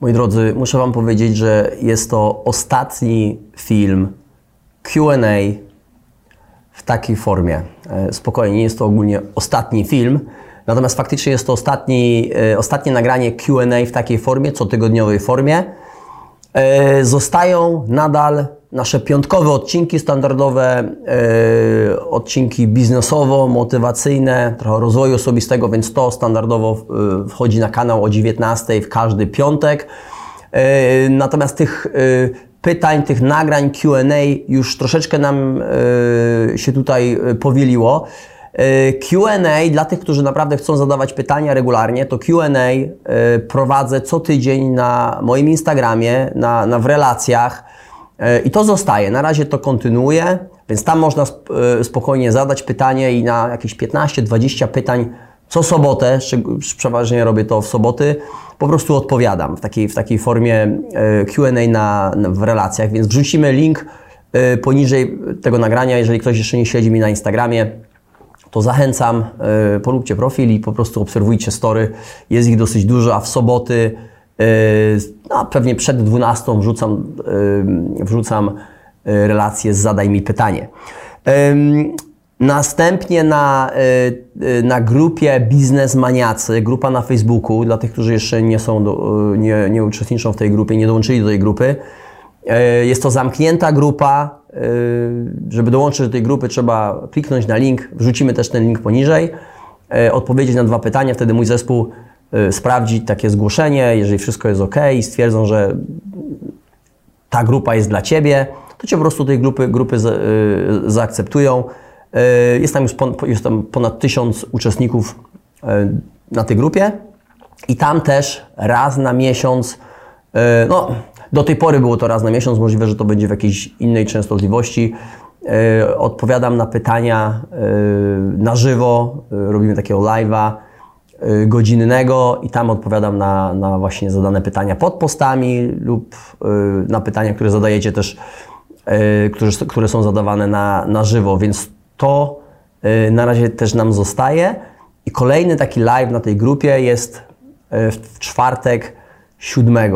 Moi drodzy, muszę Wam powiedzieć, że jest to ostatni film QA w takiej formie. E, spokojnie, nie jest to ogólnie ostatni film, natomiast faktycznie jest to ostatni, e, ostatnie nagranie QA w takiej formie, cotygodniowej formie. E, zostają nadal nasze piątkowe odcinki, standardowe odcinki biznesowo-motywacyjne, trochę rozwoju osobistego, więc to standardowo wchodzi na kanał o 19 w każdy piątek. Natomiast tych pytań, tych nagrań QA już troszeczkę nam e, się tutaj e, powieliło. E, QA dla tych, którzy naprawdę chcą zadawać pytania regularnie, to QA prowadzę co tydzień na moim Instagramie, na, na w relacjach i to zostaje. Na razie to kontynuuję, więc tam można spokojnie zadać pytanie i na jakieś 15-20 pytań co sobotę, przeważnie robię to w soboty, po prostu odpowiadam w takiej, w takiej formie e, QA na, w relacjach, więc wrzucimy link e, poniżej tego nagrania. Jeżeli ktoś jeszcze nie śledzi mi na Instagramie, to zachęcam, e, polubcie profil i po prostu obserwujcie story. Jest ich dosyć dużo, a w soboty, no, pewnie przed 12 wrzucam, wrzucam relacje z Zadaj mi pytanie. Następnie na, na grupie Biznesmaniacy, grupa na Facebooku, dla tych, którzy jeszcze nie są, do, nie, nie uczestniczą w tej grupie, nie dołączyli do tej grupy. Jest to zamknięta grupa. Żeby dołączyć do tej grupy, trzeba kliknąć na link. Wrzucimy też ten link poniżej. Odpowiedzieć na dwa pytania, wtedy mój zespół sprawdzi takie zgłoszenie. Jeżeli wszystko jest ok i stwierdzą, że ta grupa jest dla Ciebie, to Cię po prostu tej grupy, grupy zaakceptują. E, jest tam już jest tam ponad tysiąc uczestników e, na tej grupie i tam też raz na miesiąc, e, no do tej pory było to raz na miesiąc, możliwe, że to będzie w jakiejś innej częstotliwości. Odpowiadam na pytania na żywo, robimy takiego live'a godzinnego i tam odpowiadam na, na właśnie zadane pytania pod postami lub na pytania, które zadajecie też, które, które są zadawane na, na żywo, więc to na razie też nam zostaje. I kolejny taki live na tej grupie jest w czwartek 7,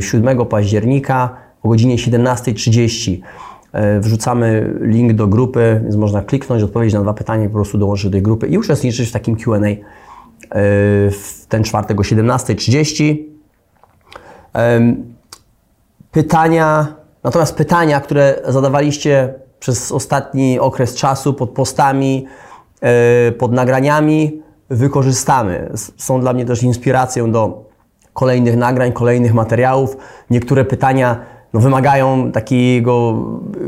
7 y, października o godzinie 17.30. Wrzucamy link do grupy, więc można kliknąć, odpowiedzieć na dwa pytania po prostu dołączyć do tej grupy i uczestniczyć w takim QA w ten czwartek o 17.30. Pytania, natomiast pytania, które zadawaliście przez ostatni okres czasu pod postami, pod nagraniami wykorzystamy. Są dla mnie też inspiracją do kolejnych nagrań, kolejnych materiałów. Niektóre pytania no, wymagają takiego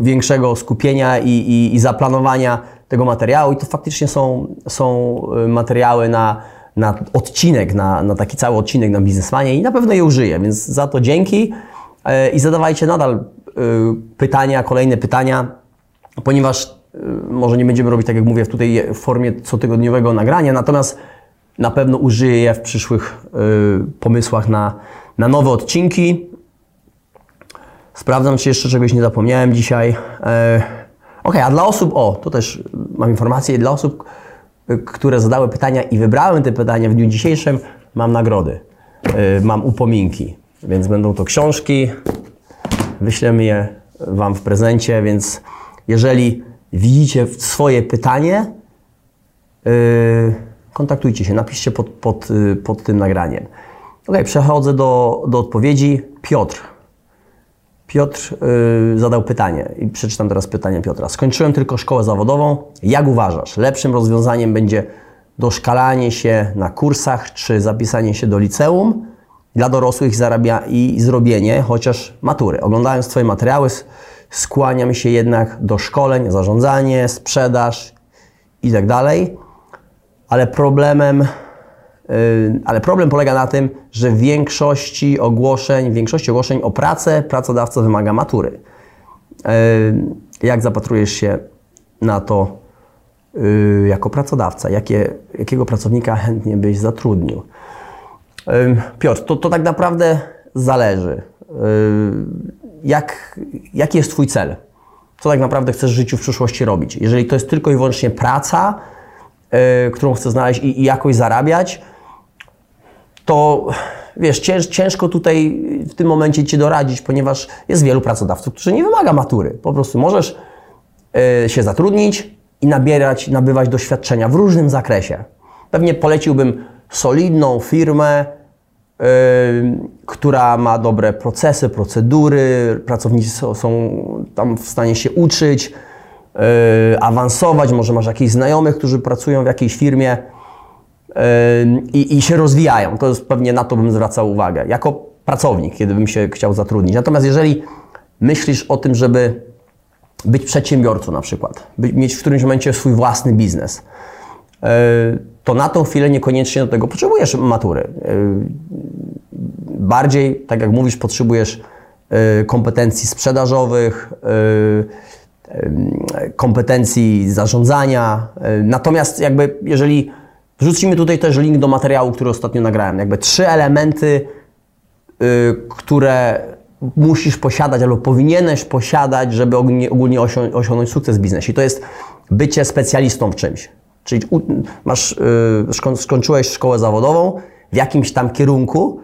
większego skupienia i, i, i zaplanowania tego materiału. I to faktycznie są, są e, materiały na, na odcinek, na, na taki cały odcinek na biznesmanie i na pewno je użyję, więc za to dzięki. E, i zadawajcie nadal pytania, kolejne pytania ponieważ y, może nie będziemy robić, tak jak mówię, tutaj w formie cotygodniowego nagrania, natomiast na pewno użyję je w przyszłych y, pomysłach na, na nowe odcinki. Sprawdzam, czy jeszcze czegoś nie zapomniałem dzisiaj. E, ok, a dla osób, o, to też mam informację, dla osób, y, które zadały pytania i wybrałem te pytania w dniu dzisiejszym, mam nagrody, mam upominki, więc będą to książki, wyślemy je Wam w prezencie, więc jeżeli widzicie swoje pytanie, yy, kontaktujcie się, napiszcie pod, pod, yy, pod tym nagraniem. Ok, przechodzę do, do odpowiedzi. Piotr. Piotr yy, zadał pytanie i przeczytam teraz pytanie Piotra. Skończyłem tylko szkołę zawodową. Jak uważasz, lepszym rozwiązaniem będzie doszkalanie się na kursach czy zapisanie się do liceum dla dorosłych zarabia i zrobienie chociaż matury? Oglądając Twoje materiały, skłaniam się jednak do szkoleń, zarządzanie, sprzedaż i tak. Ale problemem, yy, ale problem polega na tym, że w większości ogłoszeń, w większości ogłoszeń o pracę pracodawca wymaga matury. Yy, jak zapatrujesz się na to yy, jako pracodawca? Jakie, jakiego pracownika chętnie byś zatrudnił? Piotr, to, to tak naprawdę zależy jak, jaki jest Twój cel? Co tak naprawdę chcesz w życiu w przyszłości robić? Jeżeli to jest tylko i wyłącznie praca, yy, którą chcesz znaleźć i, i jakoś zarabiać, to wiesz, cięż, ciężko tutaj w tym momencie Ci doradzić, ponieważ jest wielu pracodawców, którzy nie wymaga matury. Po prostu możesz y, się zatrudnić i nabierać, nabywać doświadczenia w różnym zakresie. Pewnie poleciłbym solidną firmę, y, która ma dobre procesy, procedury, pracownicy są, są tam w stanie się uczyć, y, awansować, może masz jakichś znajomych, którzy pracują w jakiejś firmie, i, i się rozwijają. To jest pewnie na to bym zwracał uwagę. Jako pracownik, kiedy bym się chciał zatrudnić. Natomiast jeżeli myślisz o tym, żeby być przedsiębiorcą na przykład, by, mieć w którymś momencie swój własny biznes, e, to na tą chwilę niekoniecznie do tego potrzebujesz matury. Bardziej, tak jak mówisz, potrzebujesz kompetencji sprzedażowych, kompetencji zarządzania. Natomiast jakby jeżeli Wrzucimy tutaj też link do materiału, który ostatnio nagrałem. Jakby trzy elementy, yy, które musisz posiadać albo powinieneś posiadać, żeby ogólnie, osiągnąć sukces w biznesie. I to jest bycie specjalistą w czymś. Czyli masz, yy, skończyłeś szkołę zawodową w jakimś tam kierunku.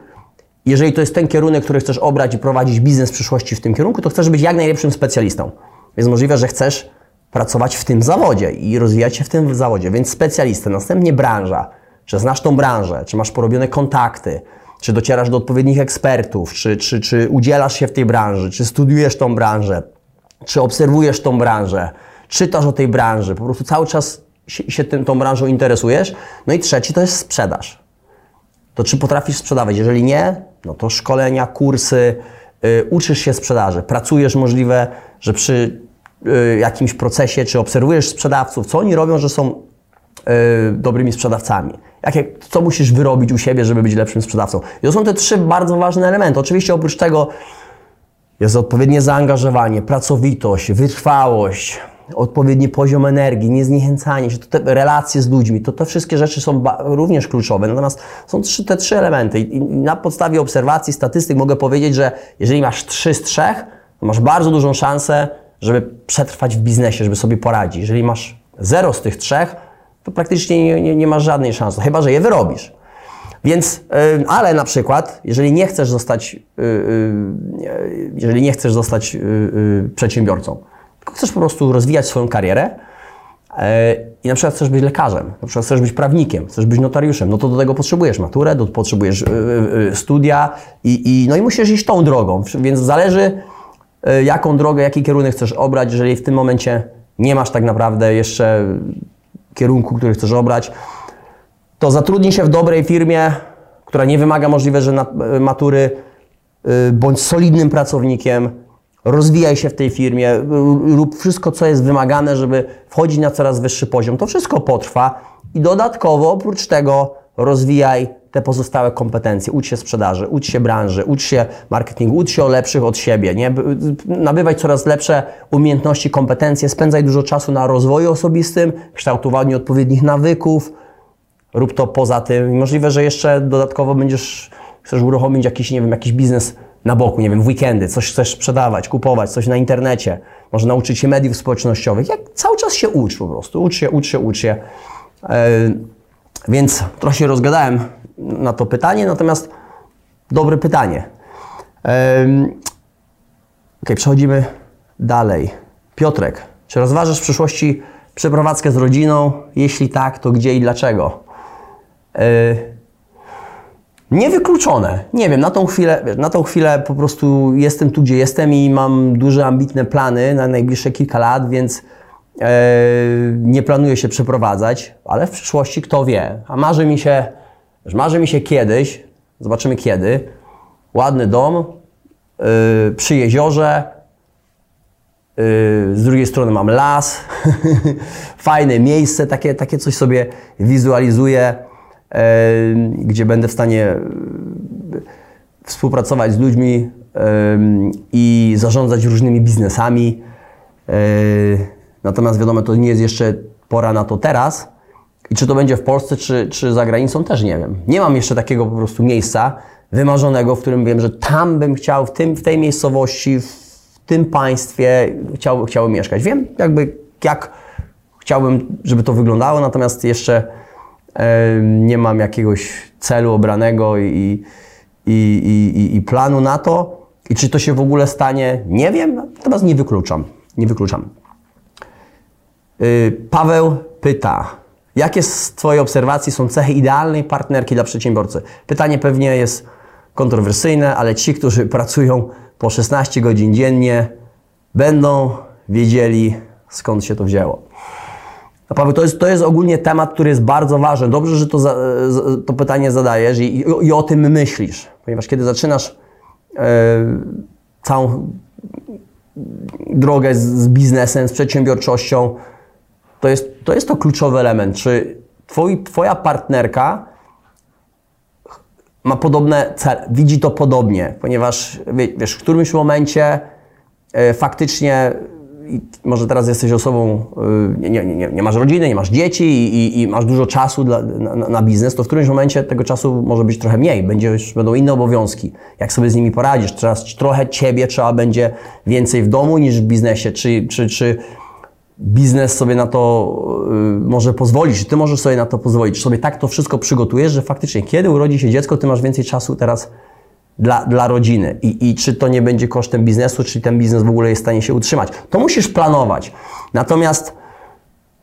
Jeżeli to jest ten kierunek, który chcesz obrać i prowadzić biznes w przyszłości w tym kierunku, to chcesz być jak najlepszym specjalistą. Jest możliwe, że chcesz pracować w tym zawodzie i rozwijać się w tym zawodzie, więc specjalistę, następnie branża, czy znasz tą branżę, czy masz porobione kontakty, czy docierasz do odpowiednich ekspertów, czy, czy, czy udzielasz się w tej branży, czy studiujesz tą branżę, czy obserwujesz tą branżę, czytasz o tej branży, po prostu cały czas się, się tym, tą branżą interesujesz. No i trzeci to jest sprzedaż. To czy potrafisz sprzedawać? Jeżeli nie, no to szkolenia, kursy, yy, uczysz się sprzedaży, pracujesz możliwe, że przy jakimś procesie, czy obserwujesz sprzedawców, co oni robią, że są y, dobrymi sprzedawcami. Jakie, co musisz wyrobić u siebie, żeby być lepszym sprzedawcą. I to są te trzy bardzo ważne elementy. Oczywiście oprócz tego jest odpowiednie zaangażowanie, pracowitość, wytrwałość, odpowiedni poziom energii, niezniechęcanie się, te relacje z ludźmi, to te wszystkie rzeczy są również kluczowe. Natomiast są trzy, te trzy elementy i na podstawie obserwacji, statystyk mogę powiedzieć, że jeżeli masz trzy z trzech, to masz bardzo dużą szansę żeby przetrwać w biznesie, żeby sobie poradzić. Jeżeli masz zero z tych trzech, to praktycznie nie, nie, nie masz żadnej szansy, chyba że je wyrobisz. Więc, yy, ale na przykład, jeżeli nie chcesz zostać, yy, yy, jeżeli nie chcesz zostać y, y, przedsiębiorcą, tylko chcesz po prostu rozwijać swoją karierę y, i na przykład chcesz być lekarzem, na przykład chcesz być prawnikiem, chcesz być notariuszem, no to do tego potrzebujesz maturę, do, potrzebujesz studia i, i, no i musisz iść tą drogą, więc zależy, jaką drogę, jaki kierunek chcesz obrać, jeżeli w tym momencie nie masz tak naprawdę jeszcze kierunku, który chcesz obrać, to zatrudnij się w dobrej firmie, która nie wymaga możliwe, że e, matury, e, bądź solidnym pracownikiem, rozwijaj się w tej firmie, rób wszystko, co jest wymagane, żeby wchodzić na coraz wyższy poziom. To wszystko potrwa. I dodatkowo oprócz tego rozwijaj te pozostałe kompetencje. Ucz się sprzedaży, ucz się branży, ucz się marketingu, ucz się o lepszych od siebie. Nie? Nabywaj coraz lepsze umiejętności, kompetencje, spędzaj dużo czasu na rozwoju osobistym, kształtowaniu odpowiednich nawyków. Rób to poza tym. Możliwe, że jeszcze dodatkowo będziesz, chcesz uruchomić jakiś, nie wiem, jakiś biznes na boku, nie wiem, w weekendy, coś chcesz sprzedawać, kupować, coś na internecie. Może nauczyć się mediów społecznościowych. Jak cały czas się ucz po prostu. Ucz się, ucz się, ucz się. Yy, więc trochę się rozgadałem na to pytanie, natomiast dobre pytanie. Ok, przechodzimy dalej. Piotrek, czy rozważasz w przyszłości przeprowadzkę z rodziną? Jeśli tak, to gdzie i dlaczego? E, niewykluczone. Nie wiem, na tą, chwilę, na tą chwilę po prostu jestem tu, gdzie jestem i mam duże, ambitne plany na najbliższe kilka lat, więc nie planuję się przeprowadzać, ale w przyszłości kto wie. A marzy mi się Marzy mi się kiedyś, zobaczymy kiedy, ładny dom yy, przy jeziorze, yy, z drugiej strony mam las, fajne miejsce, takie, takie coś sobie wizualizuję, yy, gdzie będę w stanie yy, współpracować z ludźmi i zarządzać różnymi biznesami. Yy, natomiast wiadomo, to nie jest jeszcze pora na to teraz, i czy to będzie w Polsce, czy, czy za granicą, też nie wiem. Nie mam jeszcze takiego po prostu miejsca wymarzonego, w którym wiem, że tam bym chciał, w, tym, w tej miejscowości, w tym państwie chciał, chciałbym mieszkać. Wiem jakby jak chciałbym, żeby to wyglądało, natomiast jeszcze e, nie mam jakiegoś celu obranego i, i, i, i planu na to. I czy to się w ogóle stanie, nie wiem, natomiast nie wykluczam. Nie wykluczam. Yy, Paweł pyta, jakie z Twojej obserwacji są cechy idealnej partnerki dla przedsiębiorcy? Pytanie pewnie jest kontrowersyjne, ale ci, którzy pracują po 16 godzin dziennie, będą wiedzieli, skąd się to wzięło. No Paweł, to jest, to jest ogólnie temat, który jest bardzo ważny. Dobrze, że to, za, to pytanie zadajesz i, i, i, o tym myślisz, ponieważ kiedy zaczynasz e, całą drogę z, z, biznesem, z przedsiębiorczością, to jest, to jest to kluczowy element. Czy twoi, Twoja partnerka ma podobne cele, widzi to podobnie, ponieważ wiesz, w którymś momencie e, faktycznie może teraz jesteś osobą, y, nie, nie, nie, masz rodziny, nie masz dzieci i, i masz dużo czasu dla, na, na, biznes, to w którymś momencie tego czasu może być trochę mniej, będziesz, będą inne obowiązki. Jak sobie z nimi poradzisz? Teraz trochę ciebie trzeba będzie więcej w domu niż w biznesie. Czy, czy, czy biznes sobie na to y, może pozwolić, ty możesz sobie na to pozwolić, czy sobie tak to wszystko przygotujesz, że faktycznie kiedy urodzi się dziecko, ty masz więcej czasu teraz dla, dla rodziny I, i czy to nie będzie kosztem biznesu, czy ten biznes w ogóle jest w stanie się utrzymać. To musisz planować. Natomiast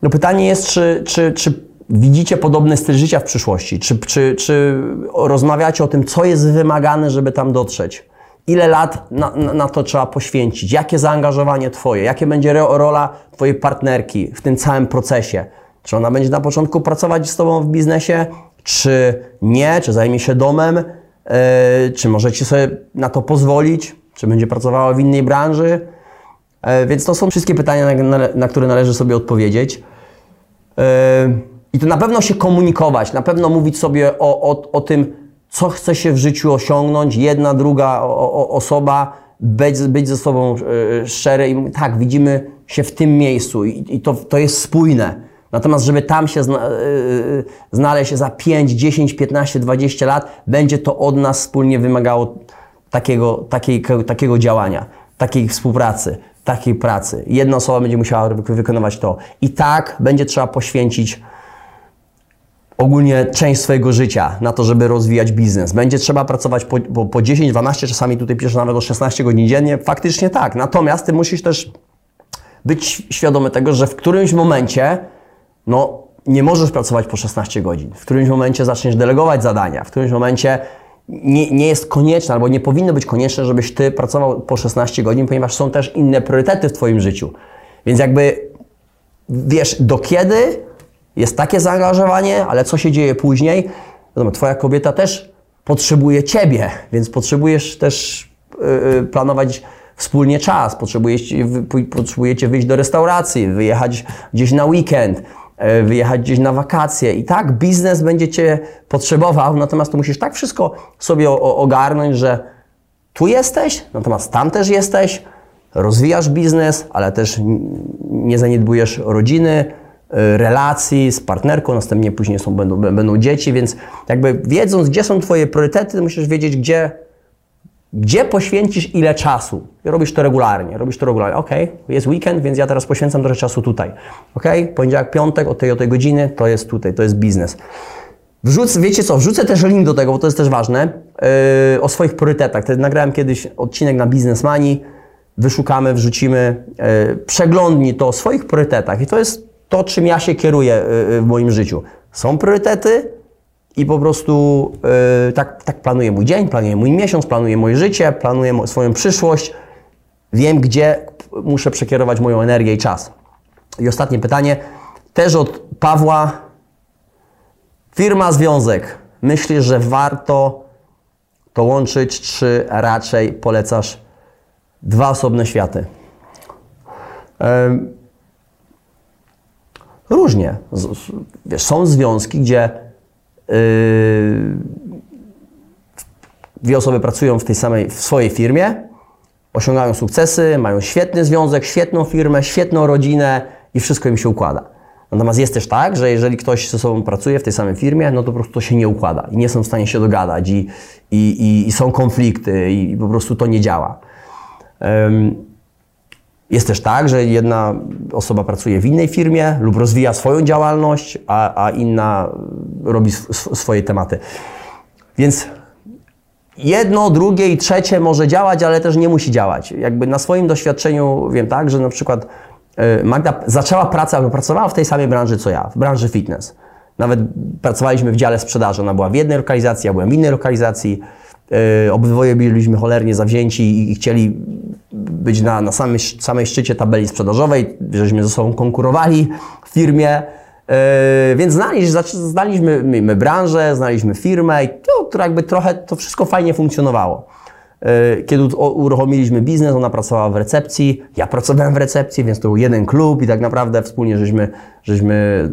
no pytanie jest, czy, czy, czy widzicie podobny styl życia w przyszłości? Czy, czy, czy rozmawiacie o tym, co jest wymagane, żeby tam dotrzeć? Ile lat na, na, to trzeba poświęcić? Jakie zaangażowanie Twoje? Jakie będzie rola Twojej partnerki w tym całym procesie? Czy ona będzie na początku pracować z Tobą w biznesie, czy nie? Czy zajmie się domem? E, czy możecie sobie na to pozwolić? Czy będzie pracowała w innej branży? E, więc to są wszystkie pytania, na, na, które należy sobie odpowiedzieć. E, I to na pewno się komunikować, na pewno mówić sobie o, o, o tym, co chce się w życiu osiągnąć, jedna, druga o, o, osoba, być, być ze sobą szczery i tak, widzimy się w tym miejscu i, i to, to jest spójne. Natomiast, żeby tam się zna, yy, znaleźć za 5, 10, 15, 20 lat, będzie to od nas wspólnie wymagało takiego, takiej, takiego działania, takiej współpracy, takiej pracy. Jedna osoba będzie musiała wykonywać to. I tak będzie trzeba poświęcić ogólnie część swojego życia na to, żeby rozwijać biznes. Będzie trzeba pracować po, po, po 10, 12, czasami tutaj piszę nawet o 16 godzin dziennie. Faktycznie tak. Natomiast ty musisz też być świadomy tego, że w którymś momencie no nie możesz pracować po 16 godzin. W którymś momencie zaczniesz delegować zadania, w którymś momencie nie, nie jest konieczne albo nie powinno być konieczne, żebyś ty pracował po 16 godzin, ponieważ są też inne priorytety w twoim życiu. Więc jakby wiesz, do kiedy jest takie zaangażowanie, ale co się dzieje później? Wiadomo, twoja kobieta też potrzebuje ciebie, więc potrzebujesz też yy, planować wspólnie czas, potrzebujecie, potrzebujecie wyjść do restauracji, wyjechać gdzieś na weekend, E, wyjechać gdzieś na wakacje i tak biznes będzie Cię potrzebował, natomiast tu musisz tak wszystko sobie ogarnąć, że tu jesteś, natomiast tam też jesteś, rozwijasz biznes, ale też nie zaniedbujesz rodziny, relacji z partnerką, następnie później są, będą, będą dzieci, więc jakby wiedząc, gdzie są Twoje priorytety, musisz wiedzieć, gdzie gdzie poświęcisz ile czasu. Robisz to regularnie, robisz to regularnie. Ok, jest weekend, więc ja teraz poświęcam trochę czasu tutaj. Ok, poniedziałek, piątek, o tej, o tej godziny, to jest tutaj, to jest biznes. Wrzucę, wiecie co, wrzucę też link do tego, bo to jest też ważne, yy, o swoich priorytetach. Wtedy nagrałem kiedyś odcinek na Business Money, wyszukamy, wrzucimy, yy, przeglądnij to o swoich priorytetach i to jest to, czym ja się kieruję yy, w moim życiu. Są priorytety, i po prostu yy, tak, tak planuję mój dzień, planuję mój miesiąc, planuję moje życie, planuję swoją przyszłość. Wiem, gdzie muszę przekierować moją energię i czas. I ostatnie pytanie, też od Pawła. Firma, związek. Myślisz, że warto to łączyć, czy raczej polecasz dwa osobne światy? Yy, różnie. Wiesz, są związki, gdzie Yy, dwie osoby pracują w tej samej, w swojej firmie, osiągają sukcesy, mają świetny związek, świetną firmę, świetną rodzinę i wszystko im się układa. Natomiast jest też tak, że jeżeli ktoś ze sobą pracuje w tej samej firmie, no to po prostu to się nie układa i nie są w stanie się dogadać i, i, i, i są konflikty i po prostu to nie działa. Um, jest też tak, że jedna osoba pracuje w innej firmie lub rozwija swoją działalność, a, a inna robi swoje tematy. Więc jedno, drugie i trzecie może działać, ale też nie musi działać. Jakby na swoim doświadczeniu wiem tak, że na przykład e, Magda zaczęła pracę, albo pracowała w tej samej branży co ja, w branży fitness. Nawet pracowaliśmy w dziale sprzedaży. Ona była w jednej lokalizacji, ja byłem w innej lokalizacji. Yy, obydwoje byliśmy cholernie zawzięci i chcieli być na, na samej, samej szczycie tabeli sprzedażowej, żeśmy ze sobą konkurowali w firmie. Yy, więc znaliśmy, znaliśmy my, my branżę, znaliśmy firmę i to, to jakby trochę to wszystko fajnie funkcjonowało. Yy, kiedy uruchomiliśmy biznes, ona pracowała w recepcji, ja pracowałem w recepcji, więc to był jeden klub i tak naprawdę wspólnie żeśmy, żeśmy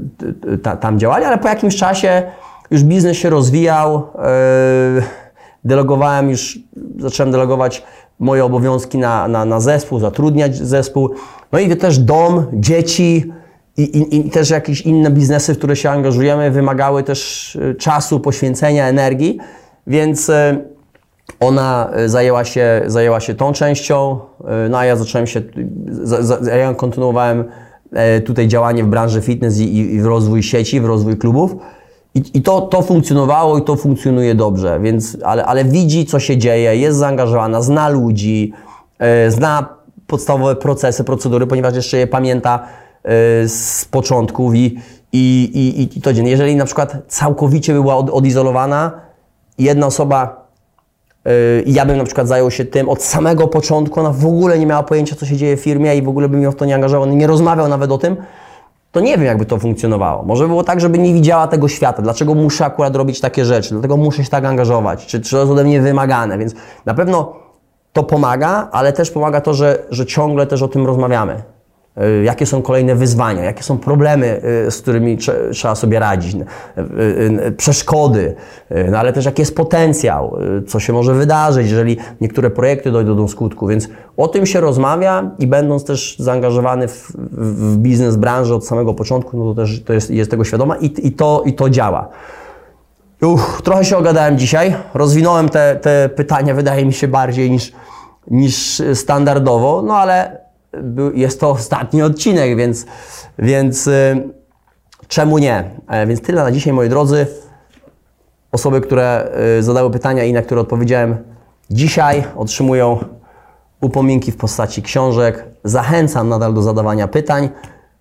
ta, tam działali, ale po jakimś czasie już biznes się rozwijał. Yy, delegowałem już, zacząłem delegować moje obowiązki na, na, na zespół, zatrudniać zespół. No i też dom, dzieci i, i, i też jakieś inne biznesy, w które się angażujemy, wymagały też e, czasu, poświęcenia, energii, więc e, ona e, zajęła się, zajęła się tą częścią, no a ja zacząłem się, ja kontynuowałem tutaj działanie w branży fitness i, i w rozwój sieci, w rozwój klubów. I, I, to, to funkcjonowało i to funkcjonuje dobrze, więc, ale, ale widzi, co się dzieje, jest zaangażowana, zna ludzi, yy, zna podstawowe procesy, procedury, ponieważ jeszcze je pamięta yy, z początków i, i, i, i to dzień. Jeżeli na przykład całkowicie była od, odizolowana, jedna osoba, yy, ja bym na przykład zajął się tym od samego początku, ona w ogóle nie miała pojęcia, co się dzieje w firmie i w ogóle bym ją w to nie angażował, nie rozmawiał nawet o tym, to nie wiem, jakby to funkcjonowało. Może było tak, żeby nie widziała tego świata. Dlaczego muszę akurat robić takie rzeczy? Dlatego muszę się tak angażować? Czy, czy to jest ode mnie wymagane? Więc na pewno to pomaga, ale też pomaga to, że, że ciągle też o tym rozmawiamy. Y, jakie są kolejne wyzwania, jakie są problemy, y, z którymi trzeba sobie radzić, y, przeszkody, no ale też jaki jest potencjał, co się może wydarzyć, jeżeli niektóre projekty dojdą do skutku. Więc o tym się rozmawia i będąc też zaangażowany w, w biznes, branżę od samego początku, no to też to jest, jest tego świadoma i, i, to, i to działa. Uch, trochę się ogadałem dzisiaj, rozwinąłem te, te pytania, wydaje mi się, bardziej niż, niż standardowo, no ale jest to ostatni odcinek, więc, więc y, czemu nie? E, więc tyle na dzisiaj, moi drodzy. Osoby, które y, zadały pytania i na które odpowiedziałem dzisiaj, otrzymują upominki w postaci książek. Zachęcam nadal do zadawania pytań,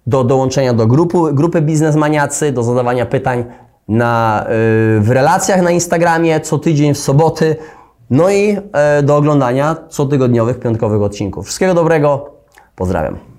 do dołączenia do grupy, grupy Biznesmaniacy, do zadawania pytań na, y, w relacjach na Instagramie co tydzień w soboty, no i e, do oglądania cotygodniowych, piątkowych odcinków. Wszystkiego dobrego, Pozdrawiam.